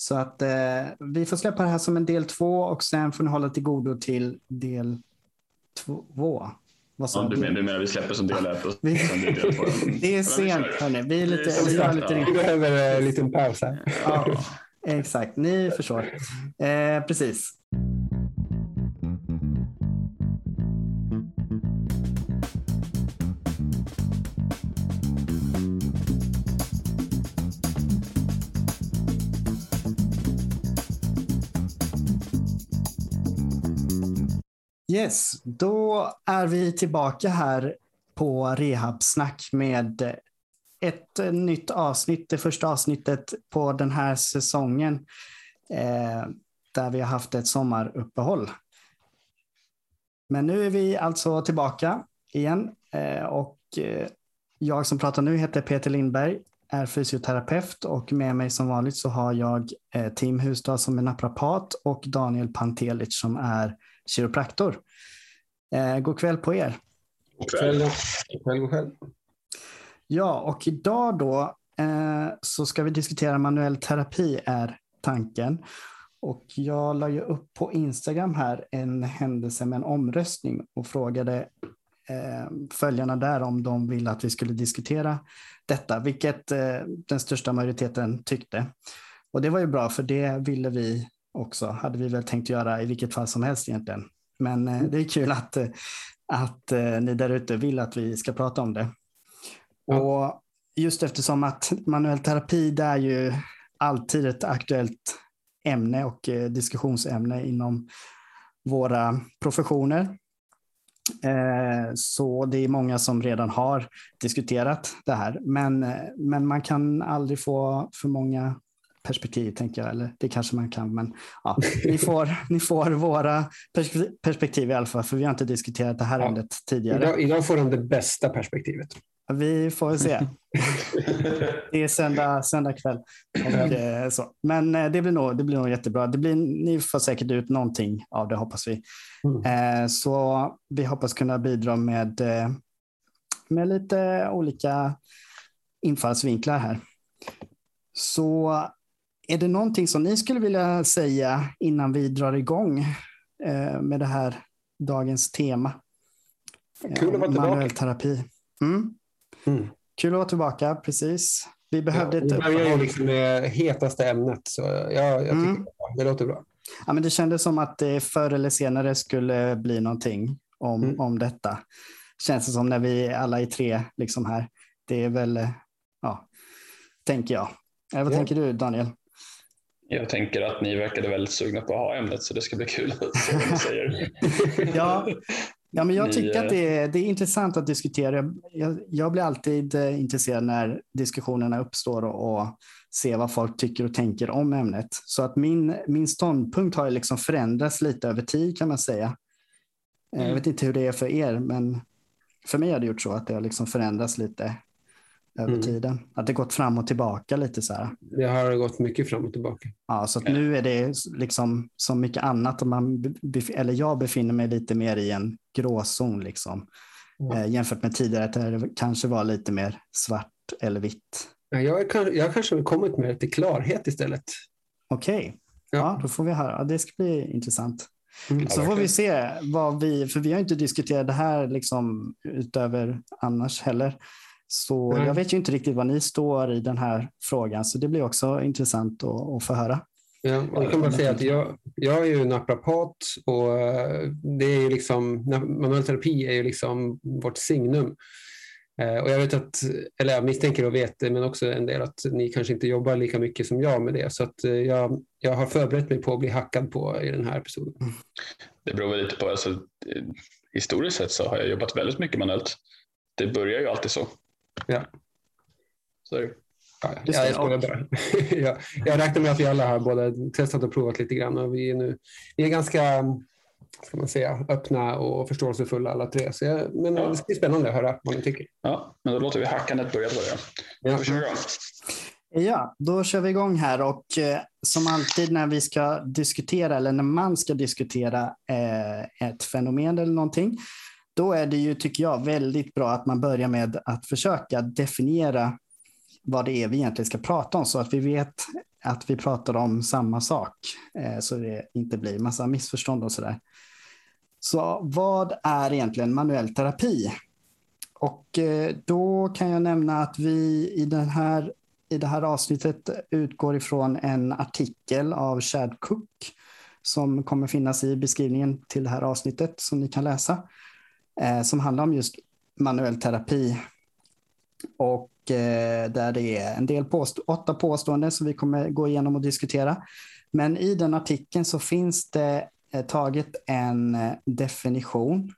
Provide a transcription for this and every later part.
Så att eh, vi får släppa det här som en del två och sen får ni hålla till godo till del två. Vad sa ja, du? Menar, du menar vi släpper som del ett och vi, sen del två? Det är sent hörni. Vi, är lite, vi, lite vi behöver en liten paus här. Ja, exakt, ni förstår. Eh, precis. Yes, då är vi tillbaka här på Rehabsnack med ett nytt avsnitt, det första avsnittet på den här säsongen eh, där vi har haft ett sommaruppehåll. Men nu är vi alltså tillbaka igen eh, och eh, jag som pratar nu heter Peter Lindberg, är fysioterapeut och med mig som vanligt så har jag eh, Tim Hustad som är naprapat och Daniel Pantelic som är kiropraktor. Eh, god kväll på er. God kväll. God kväll, god kväll. Ja, och idag då eh, så ska vi diskutera manuell terapi är tanken. Och jag la ju upp på Instagram här en händelse med en omröstning och frågade eh, följarna där om de ville att vi skulle diskutera detta, vilket eh, den största majoriteten tyckte. Och det var ju bra, för det ville vi också, hade vi väl tänkt göra i vilket fall som helst egentligen. Men eh, det är kul att, eh, att eh, ni där ute vill att vi ska prata om det. Ja. Och just eftersom att manuell terapi det är ju alltid ett aktuellt ämne och diskussionsämne inom våra professioner. Så det är många som redan har diskuterat det här, men, men man kan aldrig få för många perspektiv, tänker jag. Eller det kanske man kan, men ja, ni, får, ni får våra perspektiv i alla fall, för vi har inte diskuterat det här ja. ämnet tidigare. Idag, idag får de det bästa perspektivet. Vi får se. det är söndag, söndag kväll. Och, eh, så. Men eh, det blir, nog, det blir nog jättebra. Det blir, ni får säkert ut någonting av det, hoppas vi. Mm. Eh, så vi hoppas kunna bidra med, med lite olika infallsvinklar här. Så är det någonting som ni skulle vilja säga innan vi drar igång eh, med det här dagens tema? Kul att vara tillbaka. Manuell terapi. Mm. Mm. Kul att vara tillbaka, precis. Vi behövde ja, ett börjar ju liksom det hetaste ämnet, så ja, jag tycker mm. det låter bra. Ja, men det kändes som att det förr eller senare skulle bli någonting om, mm. om detta. Känns det som när vi alla är tre liksom här. Det är väl, ja, tänker jag. Vad ja. tänker du Daniel? Jag tänker att ni verkade väldigt sugna på att ha ämnet så det ska bli kul säger. ja, ja, men jag tycker att det är, det är intressant att diskutera. Jag, jag blir alltid eh, intresserad när diskussionerna uppstår och, och se vad folk tycker och tänker om ämnet. Så att min, min ståndpunkt har liksom förändrats lite över tid kan man säga. Eh, mm. Jag vet inte hur det är för er, men för mig har det gjort så att det har liksom förändrats lete över mm. tiden. Att det gått fram och tillbaka lite så här. Det har gått mycket fram och tillbaka. Ja, så nu är det liksom som mycket annat. Man, eller jag befinner mig lite mer i en gråzon liksom. Mm. Eh, jämfört med tidigare där det kanske var lite mer svart eller vitt. Ja, jag, är, jag har kanske kommit med lite klarhet istället. Okej, okay. ja. ja. då får vi höra. Det ska bli intressant. Mm, så får vi se vad vi, för vi har inte diskuterat det här liksom utöver annars heller. Så mm. jag vet ju inte riktigt var ni står i den här frågan, så det blir också intressant att, att få höra. Ja, jag kan bara säga att jag, jag är ju naprapat och eh, det är ju liksom, manuell terapi är ju liksom vårt signum. Eh, och jag vet att, eller jag misstänker och vet men också en del att ni kanske inte jobbar lika mycket som jag med det. Så att eh, jag, jag har förberett mig på att bli hackad på i den här episoden. Det beror väl lite på, alltså, historiskt sett så har jag jobbat väldigt mycket manuellt. Det börjar ju alltid så. Ja. Så är det. Ja, jag bara. jag, jag räknar med att vi alla har både testat och provat lite grann och vi är, nu, vi är ganska ska man säga, öppna och förståelsefulla alla tre. Så jag, men ja. det ska bli spännande att höra vad ni tycker. Ja, men då låter vi hackandet börja börja. Ja. Köra. Ja, då kör vi igång här och eh, som alltid när vi ska diskutera eller när man ska diskutera eh, ett fenomen eller någonting då är det ju, tycker jag, väldigt bra att man börjar med att försöka definiera vad det är vi egentligen ska prata om så att vi vet att vi pratar om samma sak eh, så det inte blir massa missförstånd och sådär. Så vad är egentligen manuell terapi? Och eh, då kan jag nämna att vi i, den här, i det här avsnittet utgår ifrån en artikel av Chad Cook som kommer finnas i beskrivningen till det här avsnittet som ni kan läsa. Eh, som handlar om just manuell terapi. Och eh, där det är en del påstå åtta påståenden som vi kommer gå igenom och diskutera. Men i den artikeln så finns det eh, taget en eh, definition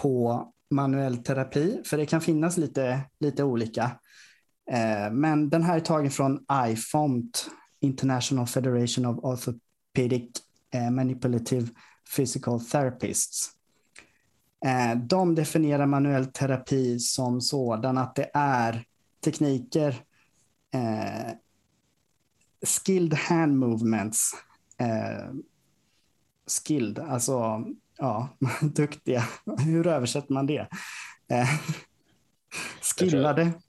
på manuell terapi, för det kan finnas lite, lite olika. Eh, men den här är tagen från IFOMT, International Federation of Orthopedic eh, Manipulative Physical Therapists. Eh, de definierar manuell terapi som sådan att det är tekniker, eh, skilled hand movements, eh, skilled, alltså ja, duktiga. Hur översätter man det? Eh, skillade. Jag tror,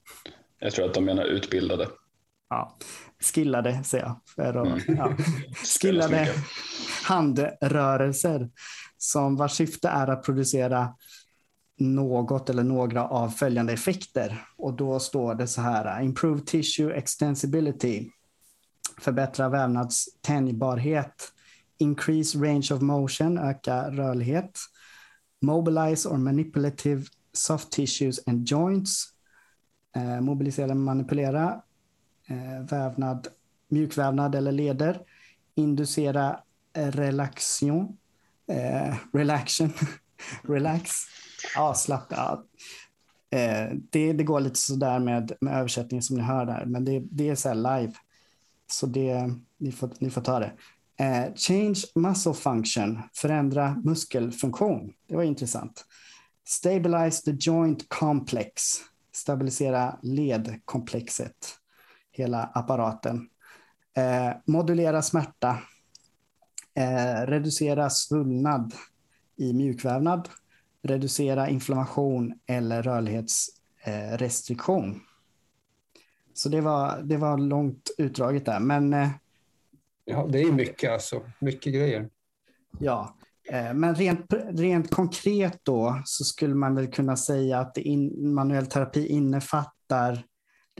jag tror, att de menar utbildade. Ja, skillade säger jag. För att, mm. ja. Skillade handrörelser som vars syfte är att producera något eller några av följande effekter. Och då står det så här, improve tissue extensibility, förbättra vävnads tänjbarhet, increase range of motion, öka rörlighet, mobilize or manipulative soft tissues and joints, eh, mobilisera eller manipulera eh, vävnad, mjukvävnad eller leder, inducera relaxation, eh, relaxation, relax, avslappnad. Eh, det, det går lite sådär med, med översättningen som ni hör där, men det, det är så live. Så det, ni, får, ni får ta det. Eh, change muscle function, förändra muskelfunktion. Det var intressant. Stabilize the joint complex, stabilisera ledkomplexet, hela apparaten. Eh, modulera smärta, eh, reducera svullnad i mjukvävnad, reducera inflammation eller rörlighetsrestriktion. Så det var, det var långt utdraget där, men eh, Ja, det är mycket alltså. Mycket grejer. Ja, eh, men rent, rent konkret då så skulle man väl kunna säga att in, manuell terapi innefattar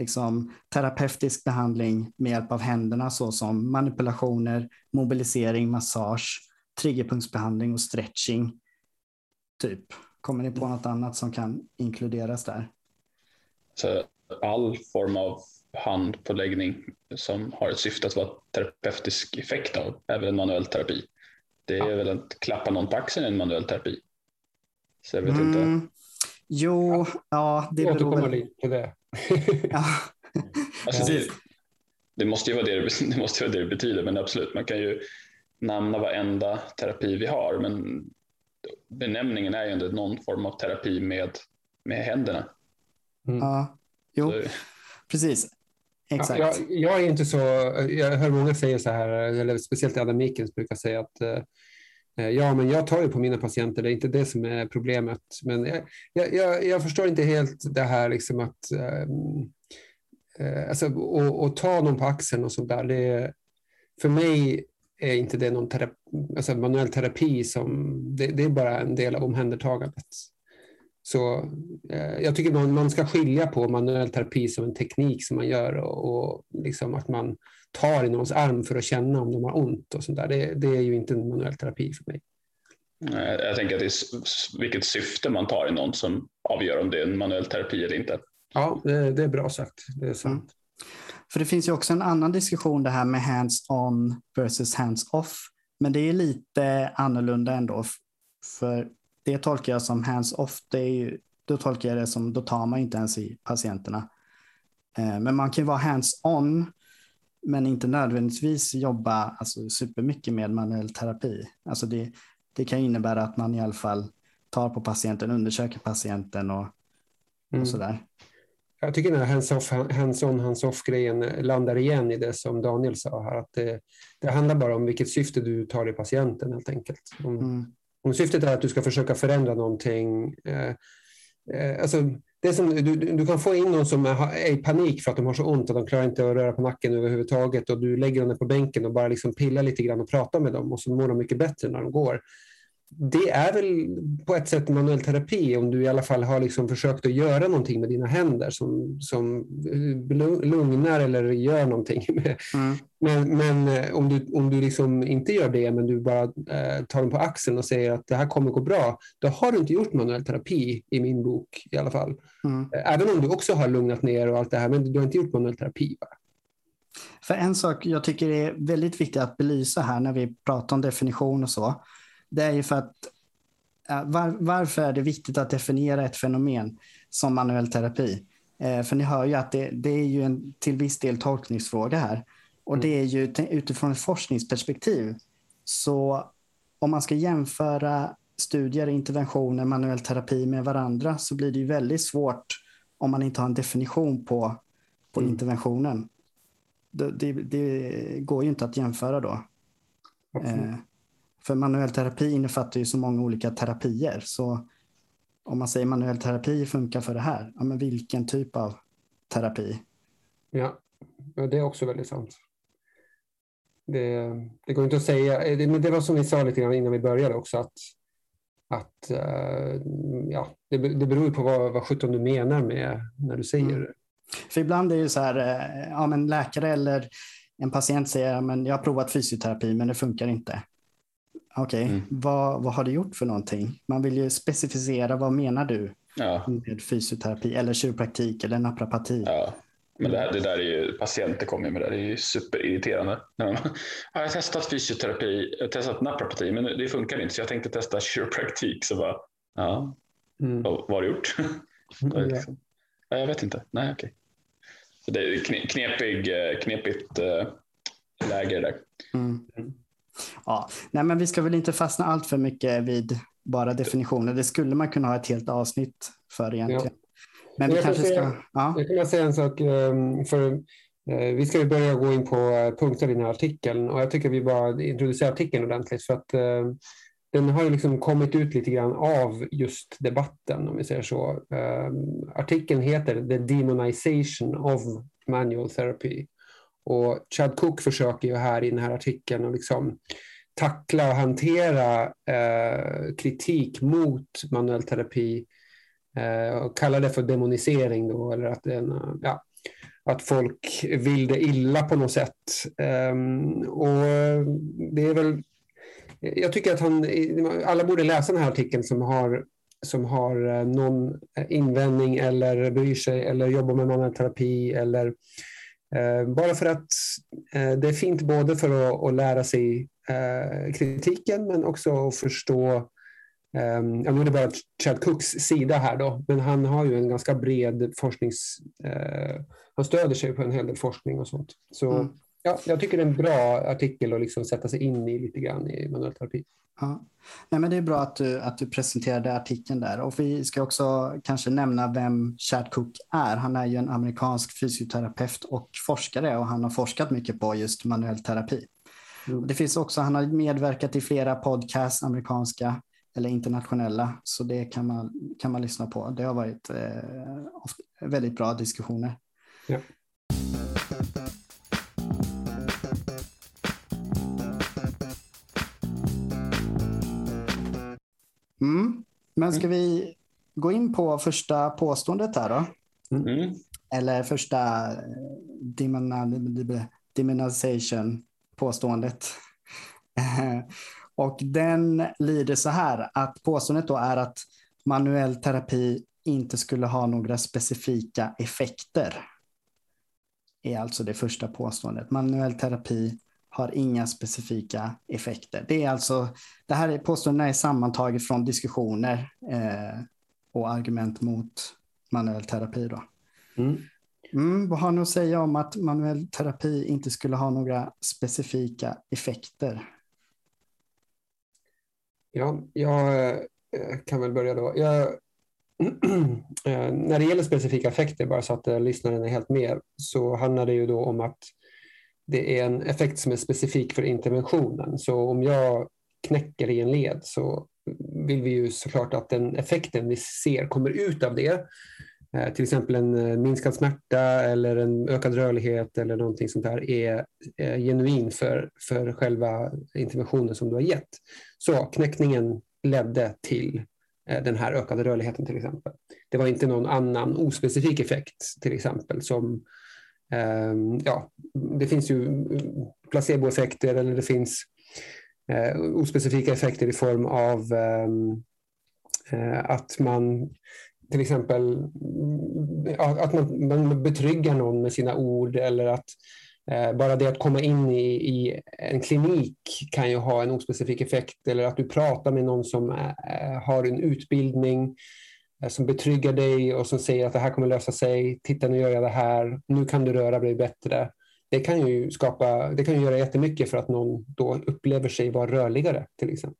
liksom, terapeutisk behandling med hjälp av händerna såsom manipulationer, mobilisering, massage, triggerpunktsbehandling och stretching. Typ. Kommer ni på något annat som kan inkluderas där? Så all form av handpåläggning som har ett syfte att vara terapeutisk effekt av är väl en manuell terapi. Det är ja. väl att klappa någon på axeln en manuell terapi. Så jag vet mm. inte. Jo, ja. Det beror väl... lite på det. Ja. alltså det, det, måste ju vara det, det måste vara det det betyder, men absolut, man kan ju namna varenda terapi vi har, men benämningen är ju ändå någon form av terapi med, med händerna. Mm. Ja, jo, så. precis. Exakt. Jag, jag, är inte så, jag hör många säga så här, eller speciellt Adam Mikens brukar säga att eh, Eh, ja, men jag tar ju på mina patienter, det är inte det som är problemet. Men jag, jag, jag förstår inte helt det här liksom att ehm, eh, alltså, och, och, ta någon på axeln och sånt där. Det, för mig är inte det någon terapi, alltså manuell terapi som, det, det är bara en del av omhändertagandet. Så eh, jag tycker man, man ska skilja på manuell terapi som en teknik som man gör och, och liksom att man tar i någons arm för att känna om de har ont och sånt där. Det, det är ju inte en manuell terapi för mig. Jag tänker att det är vilket syfte man tar i någon som avgör om det är en manuell terapi eller inte. Ja, det, är bra sagt. Det är sant. Mm. För det finns ju också en annan diskussion det här med hands-on versus hands-off. Men det är lite annorlunda ändå. För det tolkar jag som hands-off. Då tolkar jag det som, då tar man inte ens i patienterna. Eh, men man kan ju vara hands-on, men inte nödvändigtvis jobba alltså, supermycket med manuell terapi. Alltså det, det kan innebära att man i alla fall tar på patienten, undersöker patienten och, mm. och sådär. Jag tycker den här hands-off, hands-on, hands-off-grejen landar igen i det som Daniel sa här. Att det, det handlar bara om vilket syfte du tar i patienten helt enkelt. Om, mm. Om syftet är att du ska försöka förändra någonting, eh, eh, alltså det är som, du, du kan få in någon som är i panik för att de har så ont att de klarar inte att röra på nacken överhuvudtaget och du lägger dem på bänken och bara liksom pillar lite grann och pratar med dem och så mår de mycket bättre när de går det är väl på ett sätt manuell terapi om du i alla fall har liksom försökt att göra någonting med dina händer som, som lugnar eller gör någonting. Mm. Men, men eh, om du, om du liksom inte gör det men du bara eh, tar dem på axeln och säger att det här kommer gå bra, då har du inte gjort manuell terapi i min bok i alla fall. Mm. Eh, även om du också har lugnat ner och allt det här, men du har inte gjort manuell terapi. Bara. För en sak jag tycker är väldigt viktigt att belysa här när vi pratar om definition och så, det är ju för att var, varför är det viktigt att definiera ett fenomen som manuell terapi? Eh, för ni hör ju att det, det, är ju en till viss del tolkningsfråga här. Och mm. det är ju utifrån ett forskningsperspektiv. Så om man ska jämföra studier, interventioner, manuell terapi med varandra så blir det ju väldigt svårt om man inte har en definition på, på mm. interventionen. Det, det, det, går ju inte att jämföra då. Eh, för manuell terapi innefattar ju så många olika terapier. Så om man säger manuell terapi funkar för det här, ja, men vilken typ av terapi? Ja, det är också väldigt sant. Det, det går inte att säga, det, men det var som vi sa lite grann innan vi började också, att, att uh, ja, det, det beror på vad, vad sjutton du menar med när du säger mm. För ibland är det så här, eh, ja men läkare eller en patient säger, men jag har provat fysioterapi men det funkar inte. Okej, okay. mm. vad, vad har du gjort för någonting? Man vill ju specificera vad menar du ja. med fysioterapi eller kiropraktik eller naprapati? Ja. Men det, här, det där är ju, patienter kommer med det, det är ju superirriterande. jag har testat fysioterapi, jag har testat naprapati, men det funkar inte så jag tänkte testa kiropraktik. Så bara, ja, mm. vad, vad har du gjort? Mm, ja. Jag vet inte, nej okej. Okay. det är knepig, eh, knepigt äh, läge där. Mm. Ja, nej, men vi ska väl inte fastna allt för mycket vid bara definitioner. Det skulle man kunna ha ett helt avsnitt för egentligen. Ja. Men vi jag kanske säga, ska... Ja. Jag kan säga en sak. Ehm, för eh, vi ska börja gå in på eh, punkter i den här artikeln och jag tycker vi bara introducerar artikeln ordentligt för att eh, den har ju liksom kommit ut lite grann av just debatten om vi säger så. Ehm, artikeln heter The Demonization of Manual Therapy och Chad Cook försöker ju här i den här artikeln att liksom tackla och hantera eh, kritik mot manuell terapi eh, och kalla det för demonisering då, eller att, en, eh, ja, att folk vill det illa på något sätt. Eh, och det är väl, jag tycker att han, alla borde läsa den här artikeln som har som har eh, någon invändning eller bryr sig eller jobbar med manuell terapi eller Eh, Eh, bara för att eh, det är fint både för att, att lära sig eh, kritiken men också att förstå Um, ja, nu är det bara Chad Cooks sida här då, men han har ju en ganska bred forsknings... Eh, han stöder sig på en hel del forskning och sånt. Så mm ja, jag tycker det är en bra artikel att liksom sätta sig in i lite grann i manuell terapi. Ja. Nej, men det är bra att du, att du presenterade artikeln där. Och vi ska också kanske nämna vem Chad Cook är. Han är ju en amerikansk fysioterapeut och forskare och han har forskat mycket på just manuell terapi. Mm. Det finns också, han har medverkat i flera podcasts, amerikanska eller internationella, så det kan man, kan man lyssna på. Det har varit eh, väldigt bra diskussioner. Ja. Mm. Men ska mm. vi gå in på första påståendet här då? Mm. Eller första eh, demonization påståendet. Och den lyder så här att påståendet då är att manuell terapi inte skulle ha några specifika effekter. är alltså det första påståendet. Manuell terapi har inga specifika effekter. Det är alltså, det här är påståendena är sammantaget från diskussioner eh, och argument mot manuell terapi. Då. Mm. Mm, vad har ni att säga om att manuell terapi inte skulle ha några specifika effekter? Ja, jag eh, kan väl börja då. Jag, eh, när det gäller specifika effekter, bara så att eh, lyssnaren är helt med, så handlar det ju då om att det är en effekt som är specifik för interventionen. Så om jag knäcker i en led så vill vi ju såklart att den effekten vi ser kommer ut av det. Eh, till exempel en eh, minskad smärta eller en ökad rörlighet eller någonting sånt där är eh, genuin för, för själva interventionen som du har gett. Så knäckningen ledde till den här ökade rörligheten till exempel. Det var inte någon annan ospecifik effekt till exempel som Ehm, ja, det finns ju placeboeffekter eller det finns eh, ospecifika effekter i form av ehm, eh, att man till exempel att man, man betryggar någon med sina ord eller att eh, bara det att komma in i, i, en klinik kan ju ha en ospecifik effekt eller att du pratar med någon som eh, har en utbildning. eh, Eh, som betryggar dig och som säger att det här kommer lösa sig. Titta, nu gör jag det här. Nu kan du röra dig bättre det kan ju skapa, det kan ju göra jättemycket för att någon då upplever sig vara rörligare till exempel.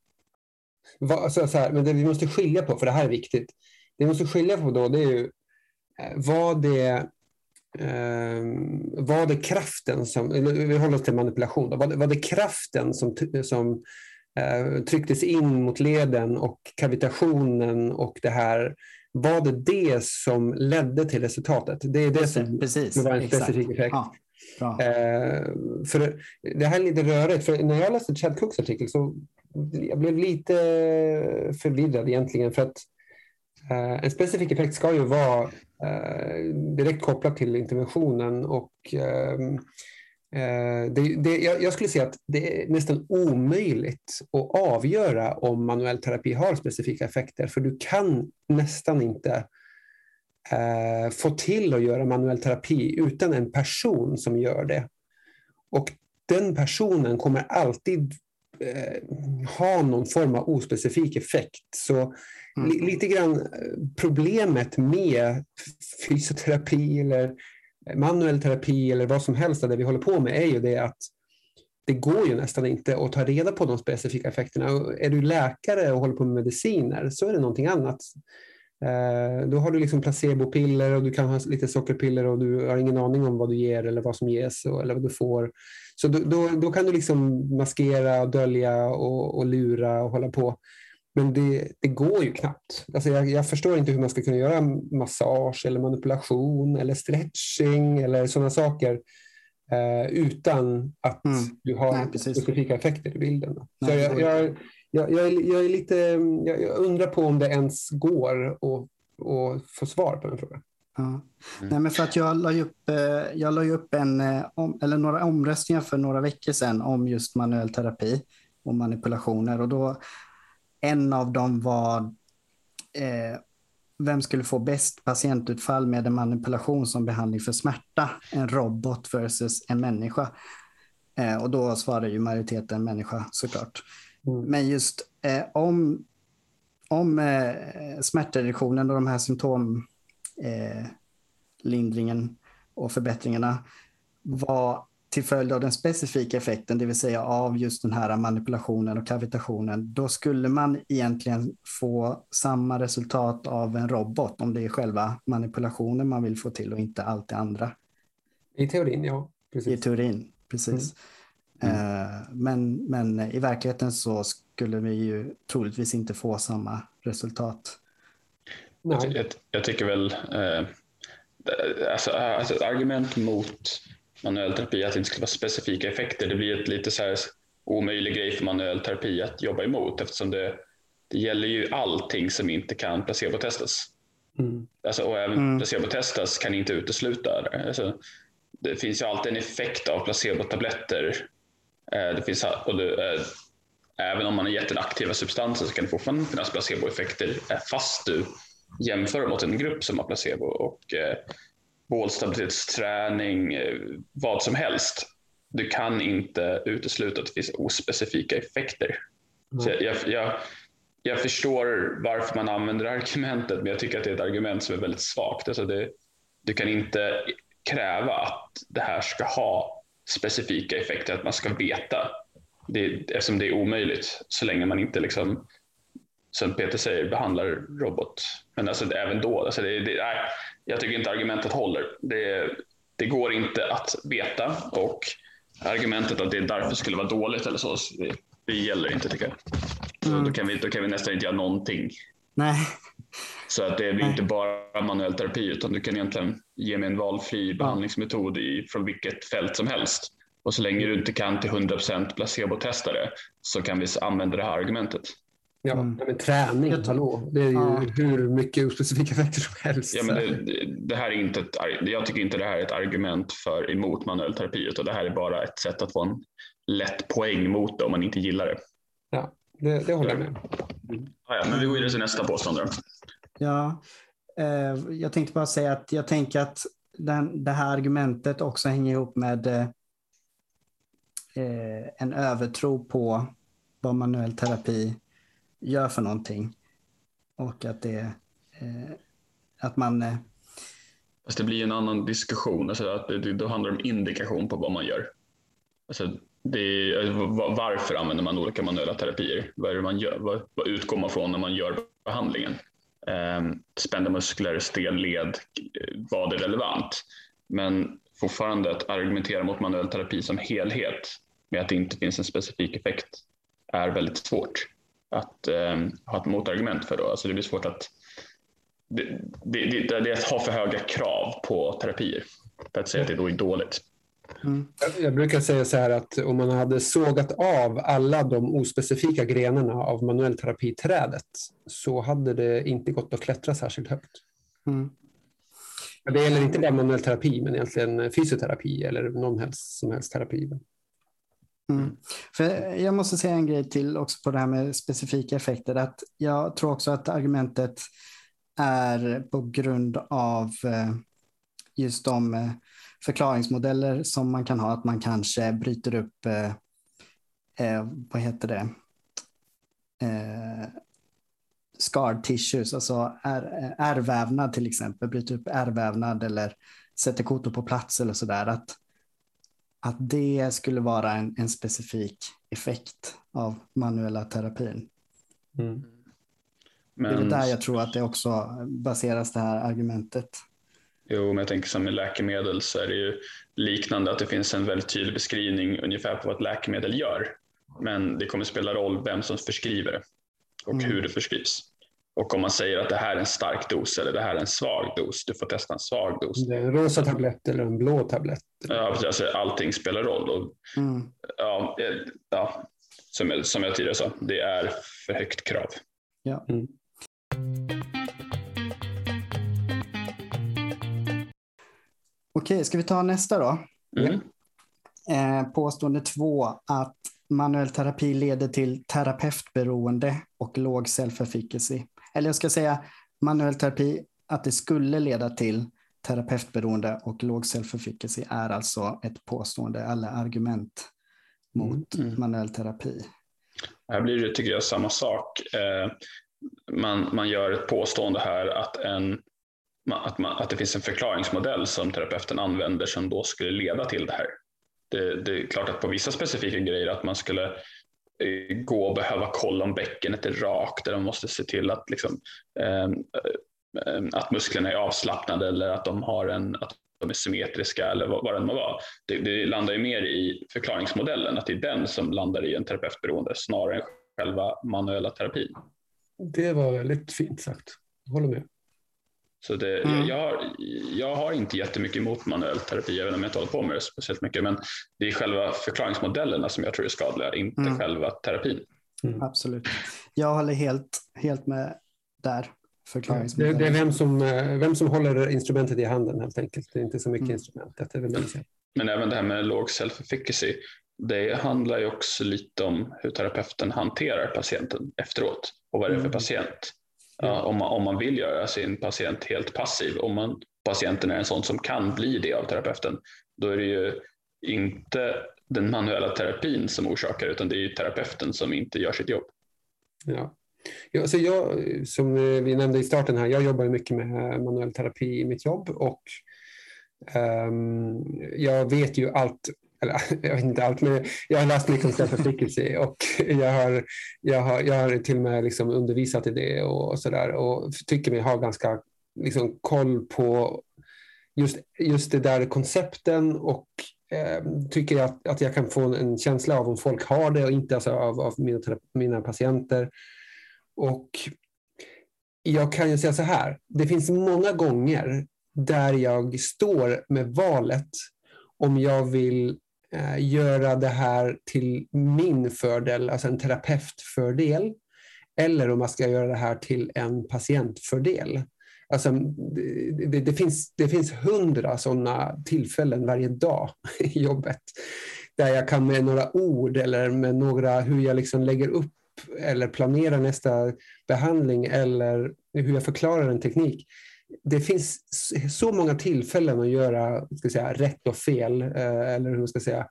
Va, så, så här, men det vi måste skilja på, för det här är viktigt. Det vi måste skilja på då, det är ju eh, vad det eh, vad det kraften som, vi håller oss till manipulation, då, vad, vad det kraften som, som trycktes in mot leden och kavitationen och det här, var det det som ledde till resultatet? Det är det som Precis, var en specifik effekt. Ja. Eh, för det här är lite rörigt, för när jag läste Chad Cooks artikel så jag blev lite förvirrad egentligen. För att eh, en specifik effekt ska ju vara eh, direkt kopplad till interventionen och ehm, eh, det, det, jag, jag, skulle säga att det är nästan omöjligt att avgöra om manuell terapi har specifika effekter, för du kan nästan inte eh, få till att göra manuell terapi utan en person som gör det. Och den personen kommer alltid eh, ha någon form av ospecifik effekt. Så mm. li, lite grann eh, problemet med fysioterapi eller manuell terapi eller vad som helst det vi håller på med är ju det att det går ju nästan inte att ta reda på de specifika effekterna. Är du läkare och håller på med mediciner så är det någonting annat. Eh, då har du liksom placebopiller och du kan ha lite sockerpiller och du har ingen aning om vad du ger eller vad som ges eller vad du får. Så då, då, då kan du liksom maskera, dölja och, och, lura och hålla på. Men det, det går ju knappt. Alltså jag, jag, förstår inte hur man ska kunna göra massage eller manipulation eller stretching eller sådana saker eh, utan att mm. du har Nej, specifika effekter i bilden. Nej, så jag, jag, jag, jag, är, jag är lite, jag, jag, undrar på om det ens går att, att få svar på den frågan. Ja. Mm. Nej, men för att jag la upp, eh, jag la upp en, eh, eller några omröstningar för några veckor sedan om just manuell terapi och manipulationer. Och då, en av dem var eh, vem skulle få bäst patientutfall med en manipulation som behandling för smärta? En robot versus en människa. Eh, och då svarade ju majoriteten människa såklart. Mm. Men just eh, om, om eh, smärtreduktionen och de här symptomlindringen eh, och förbättringarna var till följd av den specifika effekten, det vill säga av just den här manipulationen och kavitationen, då skulle man egentligen få samma resultat av en robot om det är själva manipulationen man vill få till och inte allt det andra. I teorin, ja. Precis. I teorin, precis. Mm. Mm. Eh, men, men i verkligheten så skulle vi ju troligtvis inte få samma resultat. Jag, jag, jag, tycker väl, eh, alltså, alltså argument mot manuell terapi att det inte skulle vara specifika effekter, det blir ett lite så här omöjlig grej för manuell terapi att jobba emot eftersom det, det gäller ju allting som inte kan placebotestas. Mm. Alltså, och även mm. placebotestas kan inte utesluta det. Alltså, det finns ju alltid en effekt av placebotabletter Eh, det finns, och det, eh, även om man har gett den aktiva substansen så kan det fortfarande finnas placeboeffekter eh, fast du jämför mot en grupp som har placebo. Och bålstabilitetsträning, eh, vad som helst. Du kan inte utesluta att det finns ospecifika effekter. Mm. Så jag, jag, jag, förstår varför man använder argumentet, men jag tycker att det är ett argument som är väldigt svagt. Alltså det, du kan inte kräva att det här ska ha specifika effekter, att man ska veta. Det, eftersom det är omöjligt så länge man inte, liksom, som Peter säger, behandlar robot. Men alltså, även då, alltså det, det, nej, jag tycker inte argumentet håller. Det, det går inte att veta och argumentet att det därför skulle vara dåligt eller så, det, det gäller inte tycker jag. Mm. då, kan vi, då kan vi nästan inte göra någonting. Nej. Så att det är inte bara manuell terapi utan du kan egentligen ge mig en valfri behandlingsmetod i, från vilket fält som helst. Och så länge du inte kan till 100% placebo-testa det så kan vi använda det här argumentet. Ja, mm. men träning, hallå. Det är ju ja. hur mycket ospecifika effekter som helst. Ja, men det, det, här är inte ett, jag tycker inte det här är ett argument för emot manuell terapi utan det här är bara ett sätt att få en lätt poäng mot det om man inte gillar det. Ja, det, det håller jag med mm. ja, Men vi går vidare till nästa påstående. Ja, eh, jag tänkte bara säga att jag tänker att den, det här argumentet också hänger ihop med eh, en övertro på vad manuell terapi gör för någonting. Och att det eh, att man... Eh... Fast det blir en annan diskussion. Alltså att det, då handlar det om indikation på vad man gör. Alltså det alltså, varför använder man olika manuella terapier? Vad, är det man gör? Vad, vad utgår man från när man gör behandlingen? Eh, spända muskler, stel led, eh, vad är relevant? Men fortfarande att argumentera mot manuell terapi som helhet med att det inte finns en specifik effekt är väldigt svårt att eh, ha ett motargument för. Då. Alltså det blir svårt att... Det, det, det, det är att ha för höga krav på terapier för att säga att det då är dåligt. Mm. Jag brukar säga så här att om man hade sågat av alla de ospecifika grenarna av manuell terapiträdet så hade det inte gått att klättra särskilt högt. Mm. Det gäller inte bara manuell terapi men egentligen fysioterapi eller någon helst, som helst terapi. Mm. För jag måste säga en grej till också på det här med specifika effekter. Att jag tror också att argumentet är på grund av eh, just de eh, förklaringsmodeller som man kan ha. Att man kanske bryter upp, eh, vad heter det, eh, scar tissues, alltså ärrvävnad till exempel. Bryter upp ärrvävnad eller sätter kotor på plats eller sådär. Att att det skulle vara en, en specifik effekt av manuella terapin. Mm. Men, det är där jag tror att det också baseras det här argumentet. Jo, men jag tänker som med läkemedel så är det ju liknande att det finns en väldigt tydlig beskrivning ungefär på vad ett läkemedel gör. Men det kommer spela roll vem som förskriver det och mm. hur det förskrivs. Och om man säger att det här är en stark dos eller det här är en svag dos, du får testa en svag dos. Det är en rosa tablett eller en blå tablett. Ja. Alltså, allting spelar roll. Och, mm. ja, eh, ja, som, jag, som jag tidigare sa, det är för högt krav. Ja. Mm. Okej, ska vi ta nästa då? Mm. Eh, påstående två, att manuell terapi leder till terapeutberoende och låg self-efficacy eller jag ska säga manuell terapi, att det skulle leda till terapeutberoende och låg self-efficacy är alltså ett påstående eller argument mot mm. mm. manuell terapi. Här blir det, tycker jag, samma sak. Eh, man, man gör ett påstående här att, en, att, man, att det finns en förklaringsmodell som terapeuten använder som då skulle leda till det här. Det, det är klart att på vissa specifika grejer att man skulle Eh, gå och behöva kolla om bäckenet är rakt eller de måste se till att, liksom, eh, att musklerna är avslappnade eller att de, har en, att de är symmetriska eller vad, vad det må vara. Det, det, landar ju mer i förklaringsmodellen, att det är den som landar i en terapeutberoende snarare än själva manuella terapin. Det var väldigt fint sagt. Jag håller med. Så det, mm. jag, jag har inte jättemycket emot manuell terapi, även om jag inte håller på med det speciellt mycket. Men det är själva förklaringsmodellerna som jag tror är skadliga, inte mm. själva terapin. Mm. Absolut. Jag håller helt, helt med där. Det, det, är vem som, eh, vem som håller instrumentet i handen helt enkelt. Det är inte så mycket mm. instrument. Det är väl Men även det här med låg self-efficacy. Det handlar ju också lite om hur terapeuten hanterar patienten efteråt och vad det är för mm. patient. Ja, om, man, om man vill göra sin patient helt passiv, om man, patienten är en sån som kan bli det av terapeuten, då är det ju inte den manuella terapin som orsakar utan det är ju terapeuten som inte gör sitt jobb. Ja. Ja, så jag, som vi nämnde i starten här, jag jobbar mycket med manuell terapi i mitt jobb och um, jag vet ju allt eller jag vet inte allt, men jag har läst mycket om självförpliktelse och jag har, jag, har, jag har till och med liksom undervisat i det och sådär och tycker mig ha ganska liksom, koll på just, just det där koncepten och eh, tycker att, att jag kan få en, känsla av om folk har det och inte alltså av, av mina, mina patienter. Och jag kan ju säga så här. Det finns många gånger där jag står med valet om jag vill Eh, göra det här till min fördel, alltså en terapeutfördel, eller om man ska göra det här till en patientfördel. Alltså, det, det, finns, det finns hundra sådana tillfällen varje dag i jobbet där jag kan med några ord eller med några hur jag liksom lägger upp eller planerar nästa behandling eller hur jag förklarar en teknik. Det finns så många tillfällen att göra ska säga, rätt och fel, eh, eller hur man ska säga,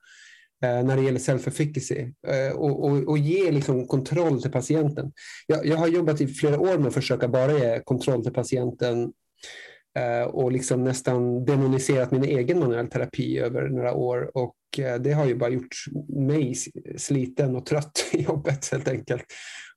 eh, när det gäller self-efficacy eh, och, och, och, ge liksom kontroll till patienten. Jag, jag, har jobbat i flera år med att försöka bara ge kontroll till patienten och liksom nästan demoniserat min egen manuell terapi över några år. Och det har ju bara gjort mig sliten och trött i jobbet helt enkelt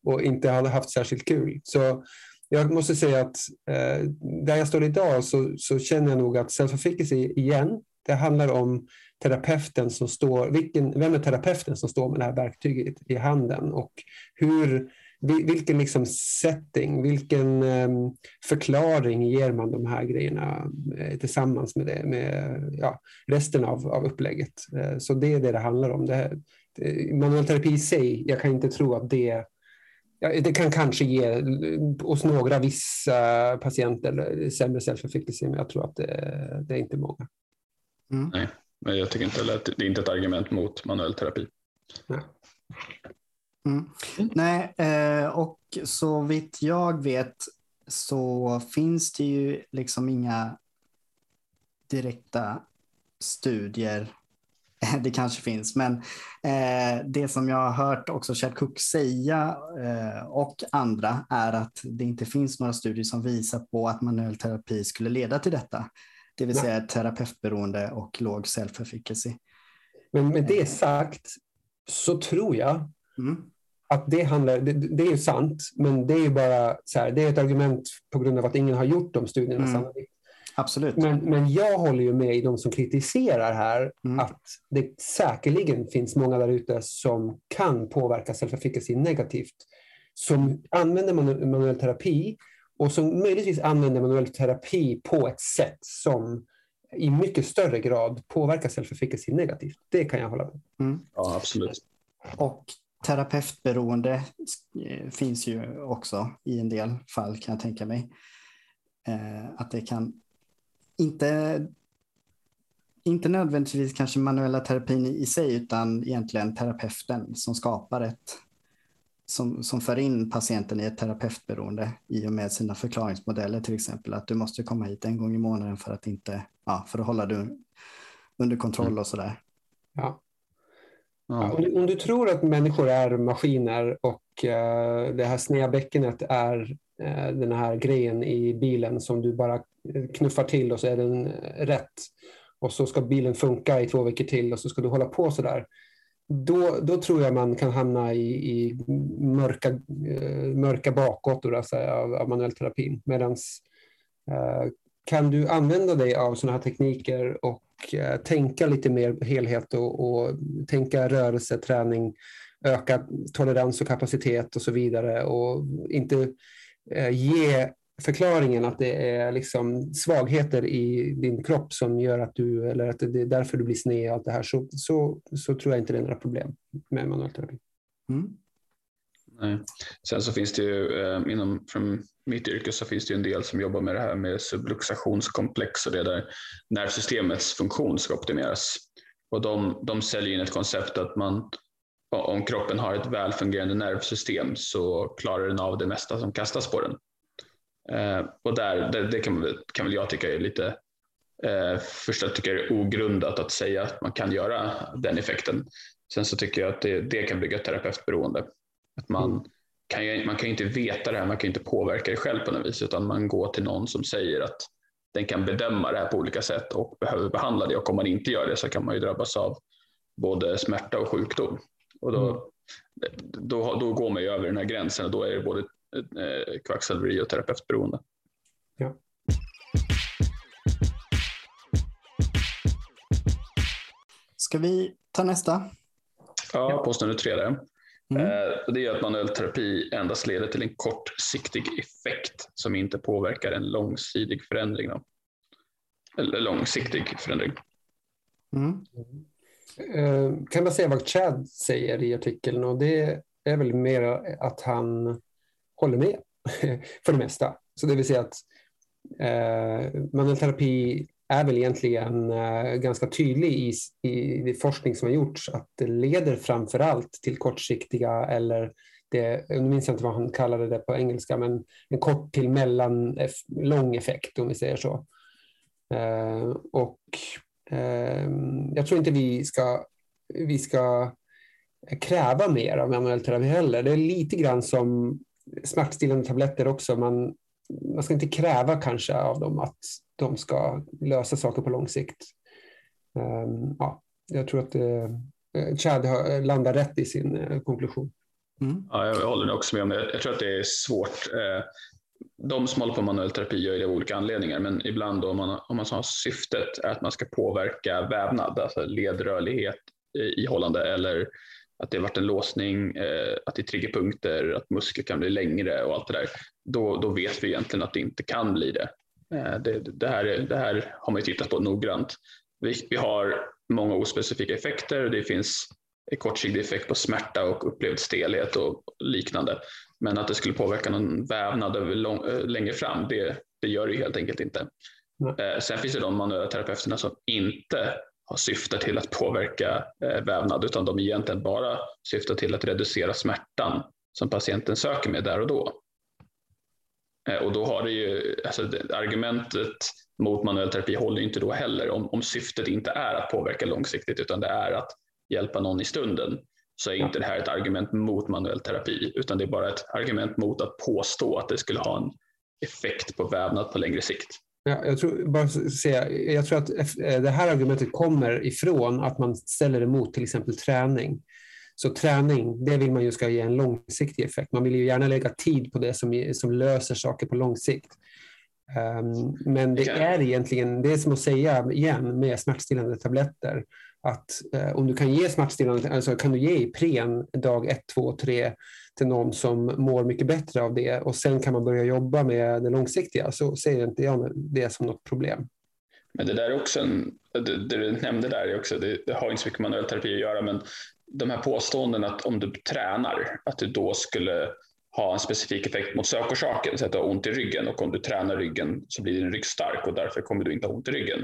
och inte haft särskilt kul. Så jag måste säga att eh, där jag står idag så, så känner jag nog att self-efficacy igen, det handlar om terapeuten som står, vilken, vem är terapeuten som står med det här verktyget i handen och hur, vilken liksom setting, vilken ehm, förklaring ger man de här grejerna eh, tillsammans med, det, med ja, resten av, av upplägget. Eh, så det är det det handlar om. Det, det, eh, manuell terapi i sig, jag kan inte tro att det Ja, det kan kanske ge hos några vissa patienter sämre self-efficacy, men jag tror att det, det är inte många. Mm. Nej, men jag tycker inte att det är inte ett argument mot manuell terapi. Nej. Mm. Nej, eh, och så vitt jag vet så finns det ju liksom inga direkta studier det kanske finns, men eh, det som jag har hört också Chad Cook säga eh, och andra är att det inte finns några studier som visar på att manuell terapi skulle leda till detta. Det vill säga terapeutberoende och låg self-efficacy. Men med det sagt så tror jag mm. att det handlar, det, det, är ju sant, men det är ju bara så här, det är ett argument på grund av att ingen har gjort de studierna mm. sannolikt. Absolut. Men, men jag håller ju med i de som kritiserar här mm. att det säkerligen finns många där ute som kan påverka self-efficacy negativt. Som använder manuell terapi och som möjligtvis använder manuell terapi på ett sätt som i mycket större grad påverkar self-efficacy negativt. Det kan jag hålla med mm. Ja, absolut. Och terapeutberoende finns ju också i en del fall kan jag tänka mig. Eh, att det kan inte, inte nödvändigtvis kanske manuella terapin i sig, utan egentligen terapeuten som skapar ett som, som för in patienten i ett terapeutberoende i och med sina förklaringsmodeller till exempel. Att du måste komma hit en gång i månaden för att, inte, ja, för att hålla dig under kontroll och sådär. Ja. Ja. Om, du, om, du, tror att människor är maskiner och uh, det här sneda bäckenet är Eh, den här grejen i bilen som du bara knuffar till och så är den rätt. Och så ska bilen funka i två veckor till och så ska du hålla på så där. Då, då tror jag man kan hamna i, i mörka, eh, mörka bakåt alltså, av, av manuell terapi. Medan eh, kan du använda dig av sådana här tekniker och tänka lite mer helhet och, och tänka rörelse, träning, öka tolerans och kapacitet och så vidare och inte ge förklaringen att det är liksom svagheter i din kropp som gör att du, eller att det är därför du blir sned och allt det här, så, så, så tror jag inte det är några problem med manuell terapi. Mm. Nej. Sen så finns det ju eh, inom från mitt yrke så finns det en del som jobbar med det här med subluxationskomplex och det där nervsystemets funktion ska optimeras. Och de, de säljer in ett koncept att man om kroppen har ett välfungerande nervsystem så klarar den av det mesta som kastas på den. Eh, och där, det, det kan, kan väl jag tycka är lite eh, först jag tycker det är ogrundat att säga att man kan göra den effekten. Sen så tycker jag att det, det kan bygga terapeutberoende. Att man, mm. kan, man kan inte veta det här, man kan inte påverka det själv på något vis, utan man går till någon som säger att den kan bedöma det här på olika sätt och behöver behandla det. Och om man inte gör det så kan man ju drabbas av både smärta och sjukdom. Och då, mm. då, då går man ju över den här gränsen och då är det både eh, kvacksalveri och terapeutberoende. Ja. Ska vi ta nästa? Ja, påstående tre där. Mm. Eh, det är att manuell terapi endast leder till en kortsiktig effekt som inte påverkar en långsidig förändring. Då. Eller långsiktig förändring. Mm. Eh, kan man säga vad Chad säger i artikeln och det är väl mer att han håller med för det mesta. Så det vill säga att eh, manuell terapi är väl egentligen eh, ganska tydlig i, i, i forskning som har gjorts att det leder framför allt till kortsiktiga eller det, nu minns jag inte vad han kallade det på engelska, men en kort till mellan eh, lång effekt om vi säger så. Eh, och jag tror inte vi ska, vi ska kräva mer av manuell terapi heller. Det är lite grann som smärtstillande tabletter också. Man, man ska inte kräva kanske av dem att de ska lösa saker på lång sikt. Um, ja, jag tror att uh, Chad landar rätt i sin konklusion. Mm. Ja, jag håller också med om det. Jag tror att det är svårt. De som håller på med manuell terapi gör det av olika anledningar, men ibland om man, om man har syftet är att man ska påverka vävnad, alltså ledrörlighet, eh, ihållande eller att det har varit en låsning, eh, att det är triggerpunkter, att muskler kan bli längre och allt det där, då, då vet vi egentligen att det inte kan bli det. Eh, det, det, här, det här har man ju tittat på noggrant. Vi, vi har många ospecifika effekter. Det finns en kortsiktig effekt på smärta och upplevd stelhet och liknande. Men att det skulle påverka någon vävnad lång, eh, längre fram, det, det gör det helt enkelt inte. Mm. Sen finns det de manuella terapeuterna som inte har syftat till att påverka eh, vävnad utan de egentligen bara syftar till att reducera smärtan som patienten söker med där och då. Eh, och då har det ju, alltså argumentet mot manuell terapi håller inte då heller. Om, om syftet inte är att påverka långsiktigt utan det är att hjälpa någon i stunden så är inte det här ett argument mot manuell terapi utan det är bara ett argument mot att påstå att det skulle ha en effekt på vävnad på längre sikt. Ja, jag, tror, bara säga, jag tror att det här argumentet kommer ifrån att man ställer det mot till exempel träning. Så träning, det vill man ju ska ge en långsiktig effekt. Man vill ju gärna lägga tid på det som, som löser saker på lång sikt. Um, men det är egentligen, det är som att säga igen med smärtstillande tabletter, att eh, om du kan ge smärtstillande, alltså kan du ge Ipren dag 1, 2, 3 till någon som mår mycket bättre av det och sen kan man börja jobba med det långsiktiga så ser inte jag det som något problem. Men det där är också en, det, det du nämnde där är också, det, det har inte så mycket manuell terapi att göra, men de här påståenden att om du tränar, att du då skulle ha en specifik effekt mot sökorsaken, så att du har ont i ryggen och om du tränar ryggen så blir din rygg stark och därför kommer du inte ha ont i ryggen.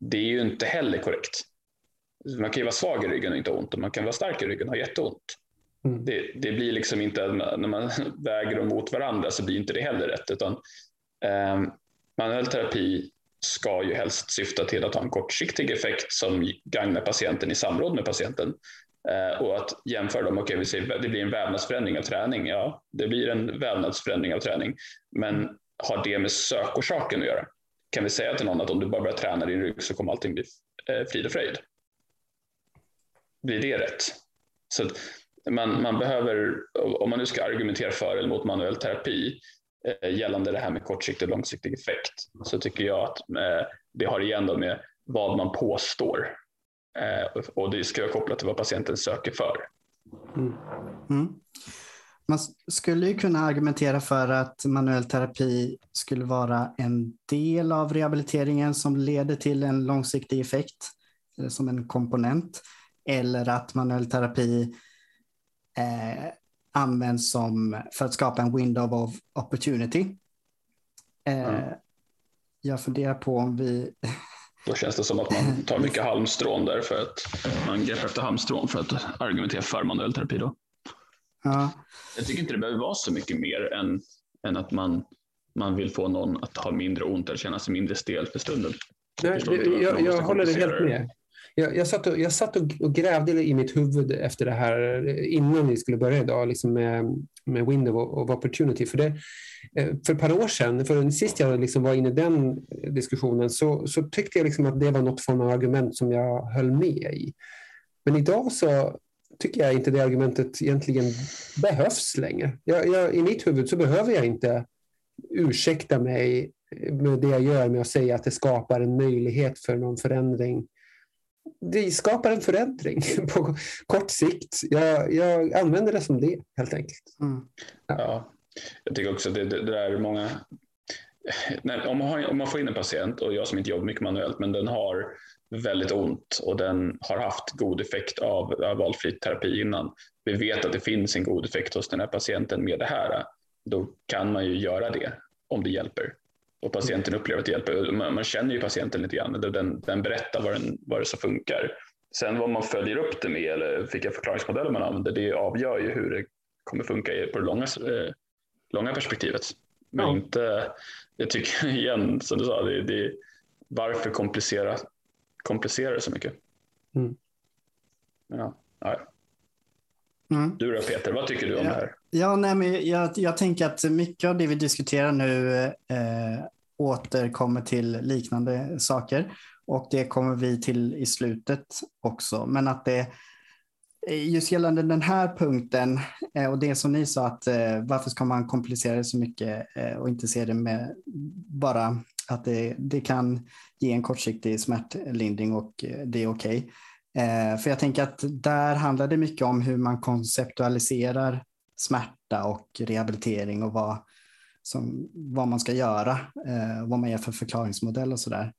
Det är ju inte heller korrekt. Man kan ju vara svag i ryggen och inte ha ont och man kan vara stark i ryggen och ha jätteont. Mm. Det, det, blir liksom inte, när man väger dem mot varandra så blir inte det heller rätt. Utan, eh, manuell terapi ska ju helst syfta till att ha en kortsiktig effekt som gagnar patienten i samråd med patienten. Eh, och att jämföra dem, okej, okay, det blir en vävnadsförändring av träning. Ja, det blir en vävnadsförändring av träning. Men har det med sökorsaken att göra? Kan vi säga till någon att om du bara börjar träna din rygg så kommer allting bli eh, frid och fröjd? Blir det rätt? Så man, man behöver, om man nu ska argumentera för eller mot manuell terapi eh, gällande det här med kortsiktig och långsiktig effekt så tycker jag att eh, det har igen då med vad man påstår eh, och det ska vara kopplat till vad patienten söker för. Mm. Mm. Man skulle ju kunna argumentera för att manuell terapi skulle vara en del av rehabiliteringen som leder till en långsiktig effekt eh, som en komponent. Eller att manuell terapi eh, används som, för att skapa en window of opportunity. Eh, mm. Jag funderar på om vi... Då känns det som att man tar mycket halmstrån där för att man greppar efter halmstrån för att argumentera för manuell terapi. Då. Ja. Jag tycker inte det behöver vara så mycket mer än, än att man, man vill få någon att ha mindre ont eller känna sig mindre stel för stunden. Nej, jag, jag, jag håller det helt med. Jag, jag, satt, och, jag satt och, och, grävde i mitt huvud efter det här innan vi skulle börja idag liksom med, med window of opportunity. För, det, eh, för ett par år sedan, för sist jag liksom var inne i den diskussionen, så, så tyckte jag liksom att det var något form av argument som jag höll med i. Men idag så tycker jag inte det argumentet egentligen behövs längre. Jag, jag, I mitt huvud så behöver jag inte ursäkta mig med det jag gör med att säga att det skapar en möjlighet för någon förändring det skapar en förändring på kort sikt. Jag, jag använder det som det helt enkelt. Mm. Ja. Jag tycker också att det, det, det är många Nej, om, man har, om man får in en patient och jag som inte jobbar mycket manuellt, men den har väldigt ont och den har haft god effekt av, av valfri terapi innan. Vi vet att det finns en god effekt hos den här patienten med det här. Då kan man ju göra det om det hjälper. Och patienten upplever att det hjälper. Man, man känner ju patienten lite grann. Den, den berättar vad, den, vad det som funkar. Sen vad man följer upp det med eller vilka förklaringsmodeller man använder, det avgör ju hur det kommer funka på det långa, eh, långa perspektivet. Men ja. inte, jag tycker igen, som du sa, det, det, varför komplicera, komplicera det så mycket? Mm. Ja, ja. Mm. Du då Peter, vad tycker du om ja, det här? Ja, nej, men jag, jag tänker att mycket av det vi diskuterar nu eh, återkommer till liknande saker och det kommer vi till i slutet också. Men att det eh, just gällande den här punkten eh, och det som ni sa att eh, varför ska man komplicera det så mycket och inte se det med bara att det, det kan ge en kortsiktig smärtlindring och det är okej. Okay. För jag tänker att där handlar det mycket om hur man konceptualiserar smärta och rehabilitering och vad, som, vad man ska göra, vad man ger för förklaringsmodell och sådär.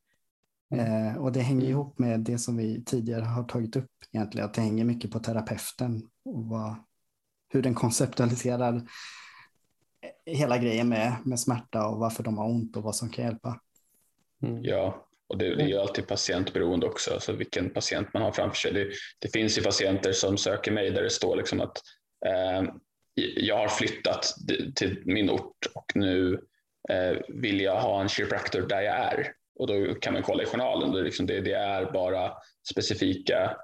Mm. Och det hänger mm. ihop med det som vi tidigare har tagit upp egentligen, att det hänger mycket på terapeuten och vad, hur den konceptualiserar hela grejen med, med smärta och varför de har ont och vad som kan hjälpa. Mm. Ja, och det, det är ju alltid patientberoende också, alltså vilken patient man har framför sig. Det, det finns ju patienter som söker mig där det står liksom att eh, jag har flyttat till min ort och nu eh, vill jag ha en chiropractor där jag är. Och då kan man kolla i journalen, det, liksom det, det är bara specifika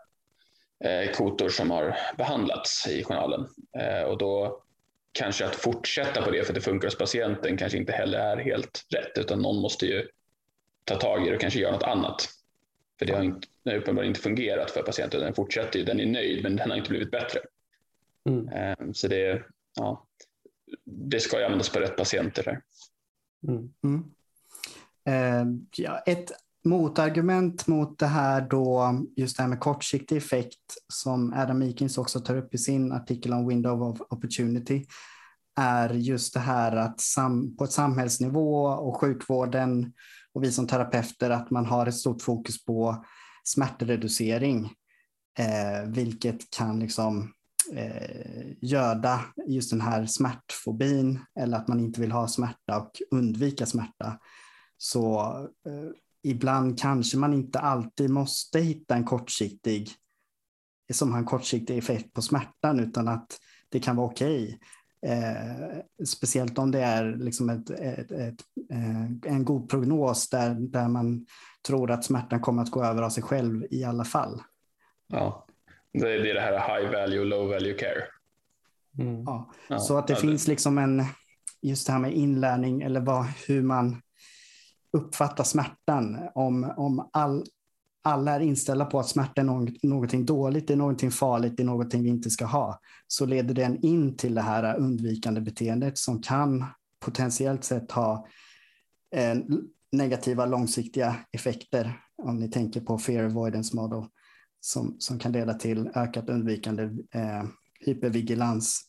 eh, kotor som har behandlats i journalen. Eh, och då kanske att fortsätta på det för att det funkar hos patienten kanske inte heller är helt rätt, utan någon måste ju ta tag i det och kanske göra något annat. För det har, inte, det har uppenbarligen inte fungerat för patienten. Den fortsätter ju, den är nöjd, men den har inte blivit bättre. Mm. Eh, så det, ja, det ska ju användas på rätt patienter. Mm. Mm. Eh, ja, ett motargument mot det här då, just det här med kortsiktig effekt som Adam Meekins också tar upp i sin artikel om window of opportunity är just det här att sam, på ett samhällsnivå och sjukvården och vi som terapeuter att man har ett stort fokus på smärtreducering, eh, vilket kan liksom eh, göda just den här smärtfobin eller att man inte vill ha smärta och undvika smärta. Så eh, ibland kanske man inte alltid måste hitta en kortsiktig som har en kortsiktig effekt på smärtan utan att det kan vara okej. Okay. Eh, speciellt om det är liksom ett, ett, ett, eh, en god prognos där, där man tror att smärtan kommer att gå över av sig själv i alla fall. Ja, det är det här high value, low value care. Mm. Ja. ja. Så att det ja, finns liksom en, just det här med inlärning eller vad, hur man uppfatta smärtan. Om, om all, alla är inställda på att smärta är något, någonting dåligt, det är någonting farligt, det är någonting vi inte ska ha, så leder den in till det här undvikande beteendet som kan potentiellt sett ha eh, negativa långsiktiga effekter. Om ni tänker på fear avoidance model som, som kan leda till ökat undvikande eh, hypervigilans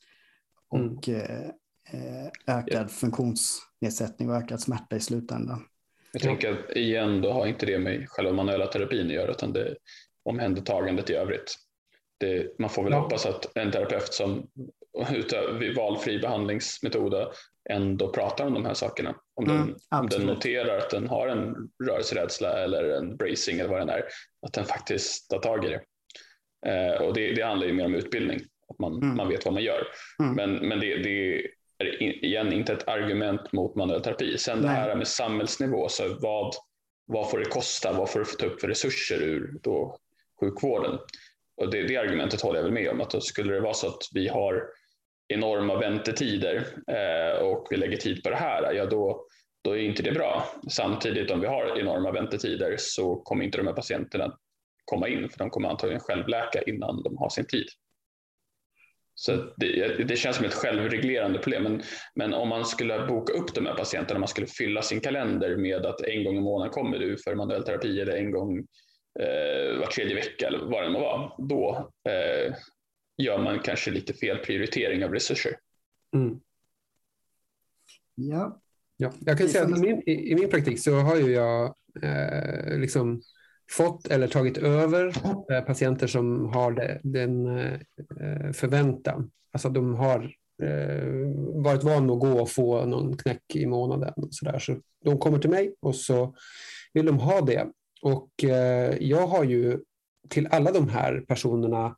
och mm. eh, ökad funktionsnedsättning och ökad smärta i slutändan. Jag tänker att igen, då har inte det med själva manuella terapin att göra, utan det omhändertagandet i övrigt. Det, man får väl ja. hoppas att en terapeut som utav valfri behandlingsmetod ändå pratar om de här sakerna. Om, mm, den, om den noterar att den har en rörelserädsla eller en bracing eller vad den är, att den faktiskt tar tag i det. Eh, och det, det handlar ju mer om utbildning, att man, mm. man vet vad man gör. Mm. Men, men det, det är igen inte ett argument mot manuell terapi. Sen Nej. det här med samhällsnivå, så vad, vad får det kosta? Vad får det ta upp för resurser ur då sjukvården? Och det, det argumentet håller jag väl med om, att då skulle det vara så att vi har enorma väntetider eh, och vi lägger tid på det här, ja då, då är inte det bra. Samtidigt om vi har enorma väntetider så kommer inte de här patienterna komma in, för de kommer antagligen självläka innan de har sin tid. Så det, det, känns som ett självreglerande problem. Men, men, om man skulle boka upp de här patienterna, man skulle fylla sin kalender med att en gång i månaden kommer du för manuell terapi eller en gång eh, var tredje vecka eller vad det må vara, då eh, gör man kanske lite fel prioritering av resurser. Mm. Ja. Ja, jag kan säga att i min, i, i min praktik så har ju jag eh, liksom fått eller tagit över eh, patienter som har det, den eh, förväntan. Alltså de har eh, varit vana att gå och få någon knäck i månaden. Och så, där. så de kommer till mig och så vill de ha det. Och eh, jag har ju till alla de här personerna eh,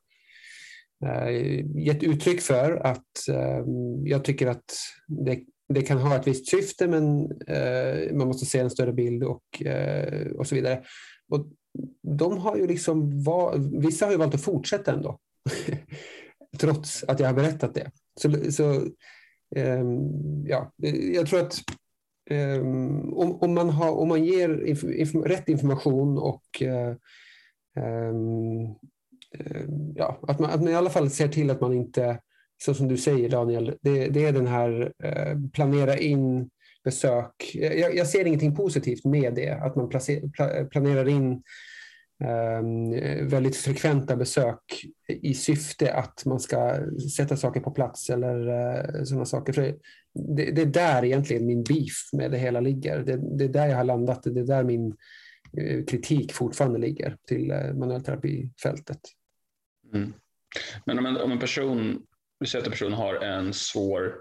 Eh, gett uttryck för att eh, jag tycker att det, det, kan ha ett visst syfte men eh, man måste se en större bild och, eh, och så vidare. Och de har ju liksom var, vissa har ju valt att fortsätta ändå. Trots att jag har berättat det. Så, så ehm, ja, jag tror att um, om, om, man har, om man ger inf, inf, rätt information och uh, um, Eh, ja, att, man, att man i alla fall ser till att man inte, så som du säger Daniel, det, det är den här eh, planera in besök. Jag, jag, ser ingenting positivt med det, att man placer, planerar in ehm, väldigt frekventa besök i syfte att man ska sätta saker på plats eller eh, sådana saker. För det, det, är där egentligen min beef med det hela ligger. Det, det är där jag har landat. Det är där min kritik fortfarande ligger till manuellterapifältet. Mm. Men om en, om en person, vi säger att en person har en svår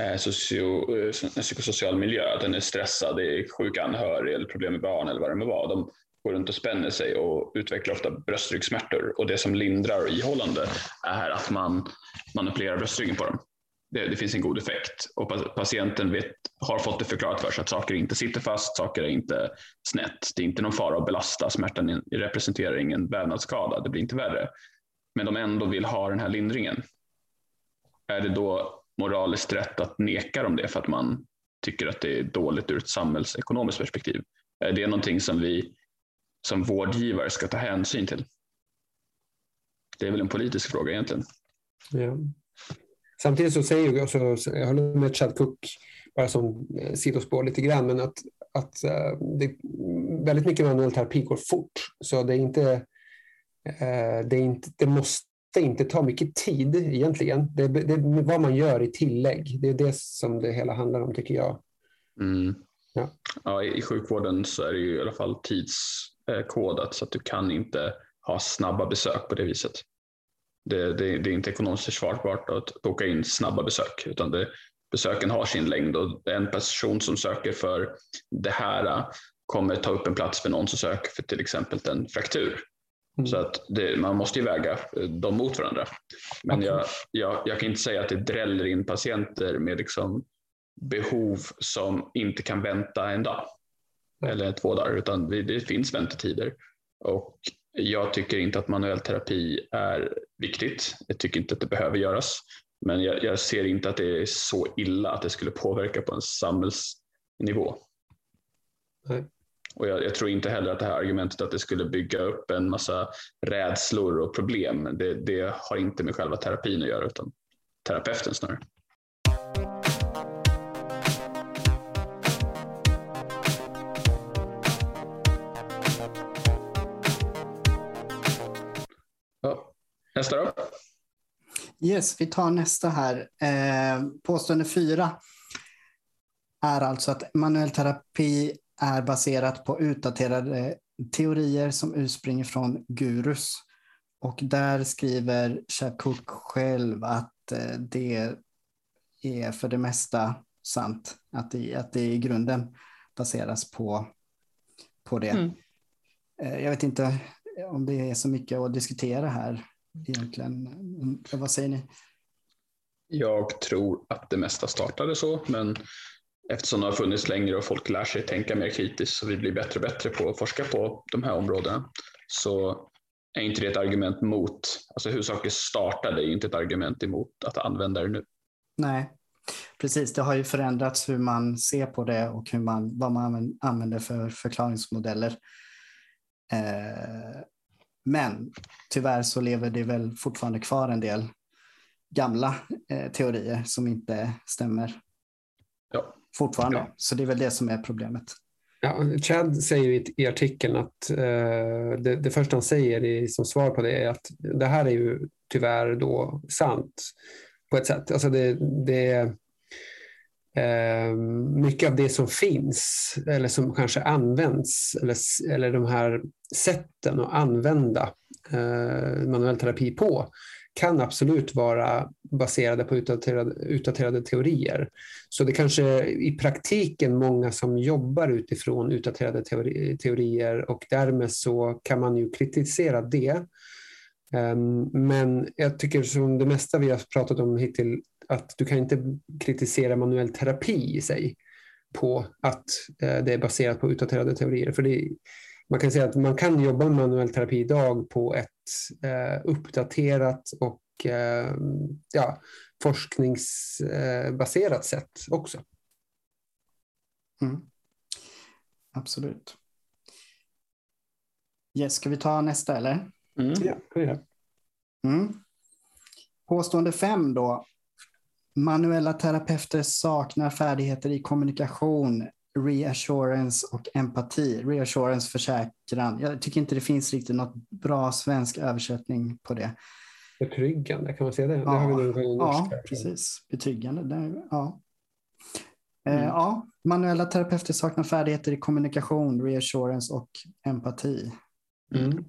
Eh, socio, eh, en psykosocial miljö, att den är stressad, det är sjuka anhöriga eller problem med barn eller vad det må vara. De går runt och spänner sig och utvecklar ofta bröstryggsmärtor och det som lindrar och ihållande är att man manipulerar bröstryggen på dem. Det, det finns en god effekt och patienten vet, har fått det förklarat för sig att saker inte sitter fast, saker är inte snett. Det är inte någon fara att belasta, smärtan representerar ingen vävnadsskada, det blir inte värre. Men de ändå vill ha den här lindringen. Är det då moraliskt rätt att neka dem det för att man tycker att det är dåligt ur ett samhällsekonomiskt perspektiv. Är Det någonting som vi som vårdgivare ska ta hänsyn till. Det är väl en politisk fråga egentligen. Ja. Samtidigt så säger jag, så, jag håller med Chad Cook, bara som eh, sidospår lite grann, men att, att eh, det, väldigt mycket manuell terapi går fort. Så det är inte, det, är inte det måste inte ta mycket tid egentligen. Det, det är vad man gör i tillägg. Det är det som det hela handlar om tycker jag. Mm. Ja. Ja, I sjukvården så är det ju i alla fall tidskodat så att du kan inte ha snabba besök på det viset. Det, det, det är inte ekonomiskt försvarbart att boka in snabba besök utan det, besöken har sin längd och en person som söker för det här kommer ta upp en plats för någon som söker för till exempel en fraktur. Mm. Så att det, man måste ju väga eh, dem mot varandra. Men okay. jag, jag, jag, kan inte säga att det dräller in patienter med liksom behov som inte kan vänta en dag mm. eller två dagar, utan det, det, finns väntetider. Och jag tycker inte att manuell terapi är viktigt. Jag tycker inte att det behöver göras. Men jag, jag ser inte att det är så illa att det skulle påverka på en samhällsnivå. Nej. Och jag, jag, tror inte heller att det här argumentet att det skulle bygga upp en massa rädslor och problem, det, det har inte med själva terapin att göra utan terapeuten snarare. Ja. Nästa då? Yes, vi tar nästa här. Eh, påstående fyra är alltså att manuell terapi är baserat på utdaterade teorier som urspringer från gurus. Och där skriver Cook själv att eh, det är för det mesta sant. Att det, att det i grunden baseras på, på det. Mm. Eh, jag vet inte om det är så mycket att diskutera här egentligen. Vad säger ni? Jag tror att det mesta startade så, men eftersom det har funnits längre och folk lär sig tänka mer kritiskt och vi blir bättre och bättre på att forska på de här områdena så är inte det ett argument mot, alltså hur saker startade är inte ett argument emot att använda det nu. Nej, precis. Det har ju förändrats hur man ser på det och hur man, vad man använder för förklaringsmodeller. Eh, men tyvärr så lever det väl fortfarande kvar en del gamla eh, teorier som inte stämmer. Ja, fortfarande. Ja. Så det är väl det som är problemet. Ja, Chad säger i, artikeln att eh, det, det första han säger i, som svar på det är att det här är ju tyvärr då sant på ett sätt. Alltså det, det Eh, mycket av det som finns eller som kanske används eller, eller de här sätten att använda eh, manuell terapi på kan absolut vara baserade på utdaterade, utdaterade teorier. Så det kanske i praktiken många som jobbar utifrån utdaterade teori, teorier och därmed så kan man ju kritisera det. Ehm, men jag tycker som det mesta vi har pratat om hittills att du kan inte kritisera manuell terapi i sig på att uh, det är baserat på utdaterade teorier. För det, man kan säga att man kan jobba med manuell terapi idag på ett eh, uppdaterat och eh, ja, forskningsbaserat sätt också. Mm. Absolut. Yes, ska vi ta nästa eller? Mm. Ja, kan vi göra. Mm. Påstående fem då. Manuella terapeuter saknar färdigheter i kommunikation, reassurance och empati. Reassurance försäkran. Jag tycker inte det finns riktigt något bra svensk översättning på det. Betryggande, kan man säga det? Ja, det har vi nog ja precis. Betryggande. Det, ja. Eh, mm. ja, manuella terapeuter saknar färdigheter i kommunikation, reassurance och empati. Mm.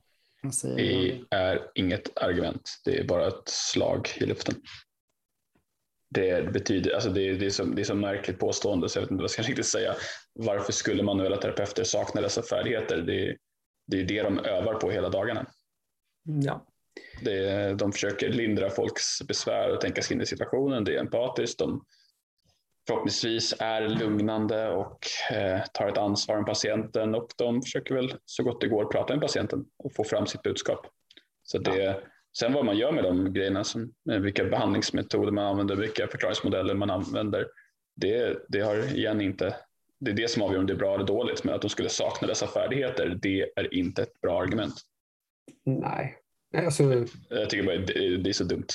Det är inget argument. Det är bara ett slag i luften det betyder, alltså det, det, är så, det är så märkligt påstående så jag vet inte vad jag ska riktigt säga. Varför skulle manuella terapeuter sakna dessa färdigheter? Det, det är det de övar på hela dagarna. Ja. Det, de försöker lindra folks besvär och tänka sig in i situationen. Det är empatiskt. De förhoppningsvis är lugnande och eh, tar ett ansvar om patienten och de försöker väl så gott det går prata med patienten och få fram sitt budskap. Så det, ja. Sen vad man gör med de grejerna, som, vilka behandlingsmetoder man använder, vilka förklaringsmodeller man använder, det, det har igen inte det är det som avgör om det är bra eller dåligt, men att de skulle sakna dessa färdigheter, det är inte ett bra argument. Nej. Alltså... Jag tycker bara det, det är så dumt.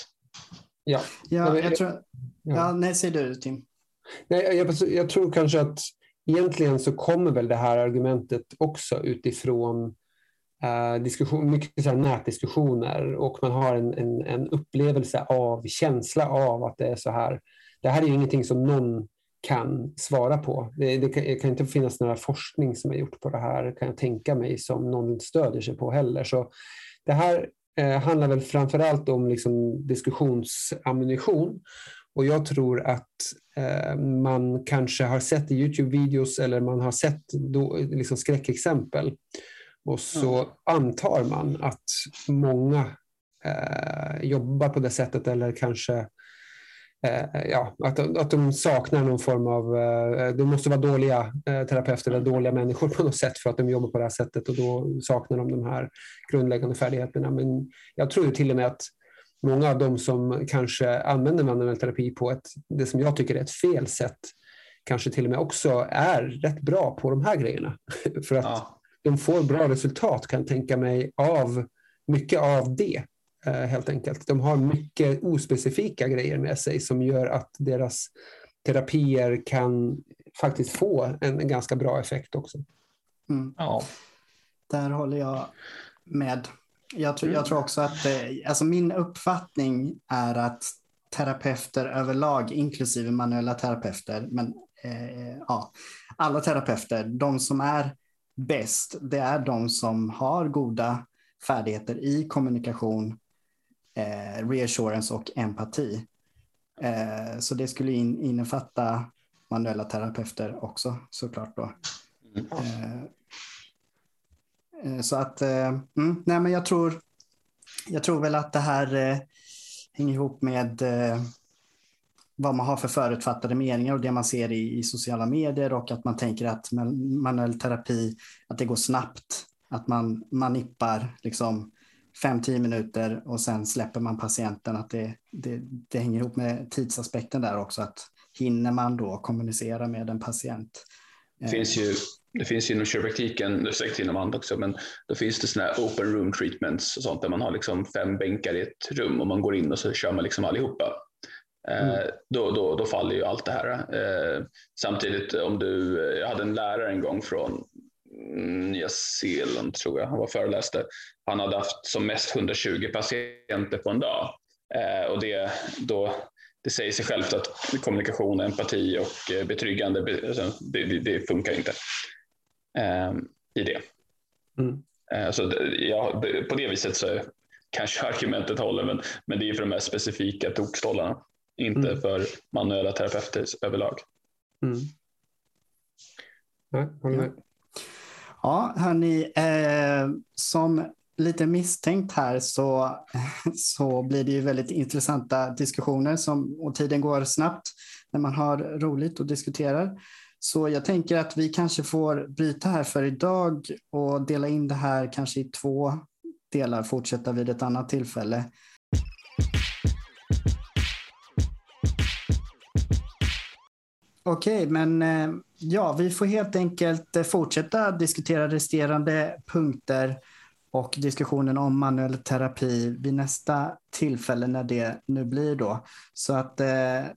Ja, ja jag tror... Ja, nej, säg du Tim. Nej, jag, jag, tror kanske att egentligen så kommer väl det här argumentet också utifrån Eh, diskussion, mycket så nätdiskussioner och man har en, en, en, upplevelse av känsla av att det är så här. Det här är ju ingenting som någon kan svara på. Det, det, kan, det kan, inte finnas några forskning som är gjort på det här kan jag tänka mig som någon stödjer sig på heller. Så det här eh, handlar väl framför allt om liksom diskussionsammunition och jag tror att eh, man kanske har sett i Youtube-videos eller man har sett då, liksom skräckexempel och så mm. antar man att många eh, jobbar på det sättet eller kanske eh, ja, att, att de saknar någon form av... Eh, det måste vara dåliga eh, terapeuter eller dåliga människor på något sätt för att de jobbar på det här sättet och då saknar de de här grundläggande färdigheterna. Men jag tror till och med att många av de som kanske använder manuell terapi på ett, det som jag tycker är ett fel sätt kanske till och med också är rätt bra på de här grejerna. för att ja de får bra resultat kan jag tänka mig av mycket av det. Eh, helt enkelt. De har mycket ospecifika grejer med sig som gör att deras terapier kan faktiskt få en ganska bra effekt också. Mm. Ja. Där håller jag med. Jag tror, jag tror också att, eh, alltså min uppfattning är att terapeuter överlag, inklusive manuella terapeuter, men eh, ja, alla terapeuter, de som är bäst, det är de som har goda färdigheter i kommunikation, eh, reassurance och empati. Eh, så det skulle in, innefatta manuella terapeuter också såklart. Då. Eh, eh så att, eh, mm, nej men jag tror, jag tror väl att det här eh, hänger ihop med eh, vad man har för förutfattade meningar och det man ser i, i, sociala medier och att man tänker att manuell terapi, att det går snabbt. Att man, man nippar liksom 5-10 minuter och sen släpper man patienten. Att det, det, det hänger ihop med tidsaspekten där också. Att hinner man då kommunicera med en patient? Det finns ju, det finns ju inom kiropraktiken, det säkert inom andra också, men då finns det sådana här open room treatments och sånt där man har liksom fem bänkar i ett rum och man går in och så kör man liksom allihopa Mm. Då, då, då faller ju allt det här. Samtidigt om du, jag hade en lärare en gång från Nya Zeeland tror jag, han var föreläste. Han hade haft som mest 120 patienter på en dag. Och det, då, det säger sig självt att kommunikation, empati och betryggande, alltså, det, det, det funkar inte i det. Mm. Så ja, på det viset så kanske argumentet håller, men, men det är för de här specifika tokstollarna, inte mm. för manuella terapeuter överlag. Mm. Ja, ja hörni, eh, som lite misstänkt här så, så blir det ju väldigt intressanta diskussioner som, och tiden går snabbt när man har roligt och diskuterar. Så jag tänker att vi kanske får bryta här för idag och dela in det här kanske i två delar, fortsätta vid ett annat tillfälle. Okej, men eh, ja, vi får helt enkelt eh, fortsätta diskutera resterande punkter och diskussionen om manuell terapi vid nästa tillfälle när det nu blir då. Så att eh,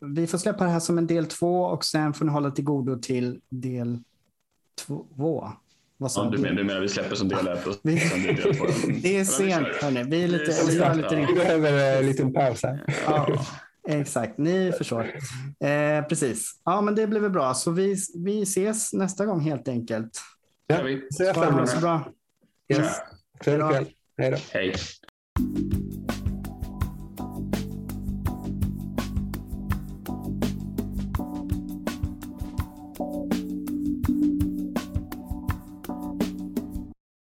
vi får släppa det här som en del två och sen får ni hålla till godo till del två. Vad ja, du, menar, du menar vi släpper som del ett och vi, sen del två? det är sent hörni. Vi, är lite, vi, lite vi behöver en liten paus här. Ja, exakt, ni förstår. Eh, precis. Ja, men det blir väl bra. Så vi, vi ses nästa gång helt enkelt. Ja, vi ses. Ha det så bra. Yes. Kväll, kväll. Hej då. Hej.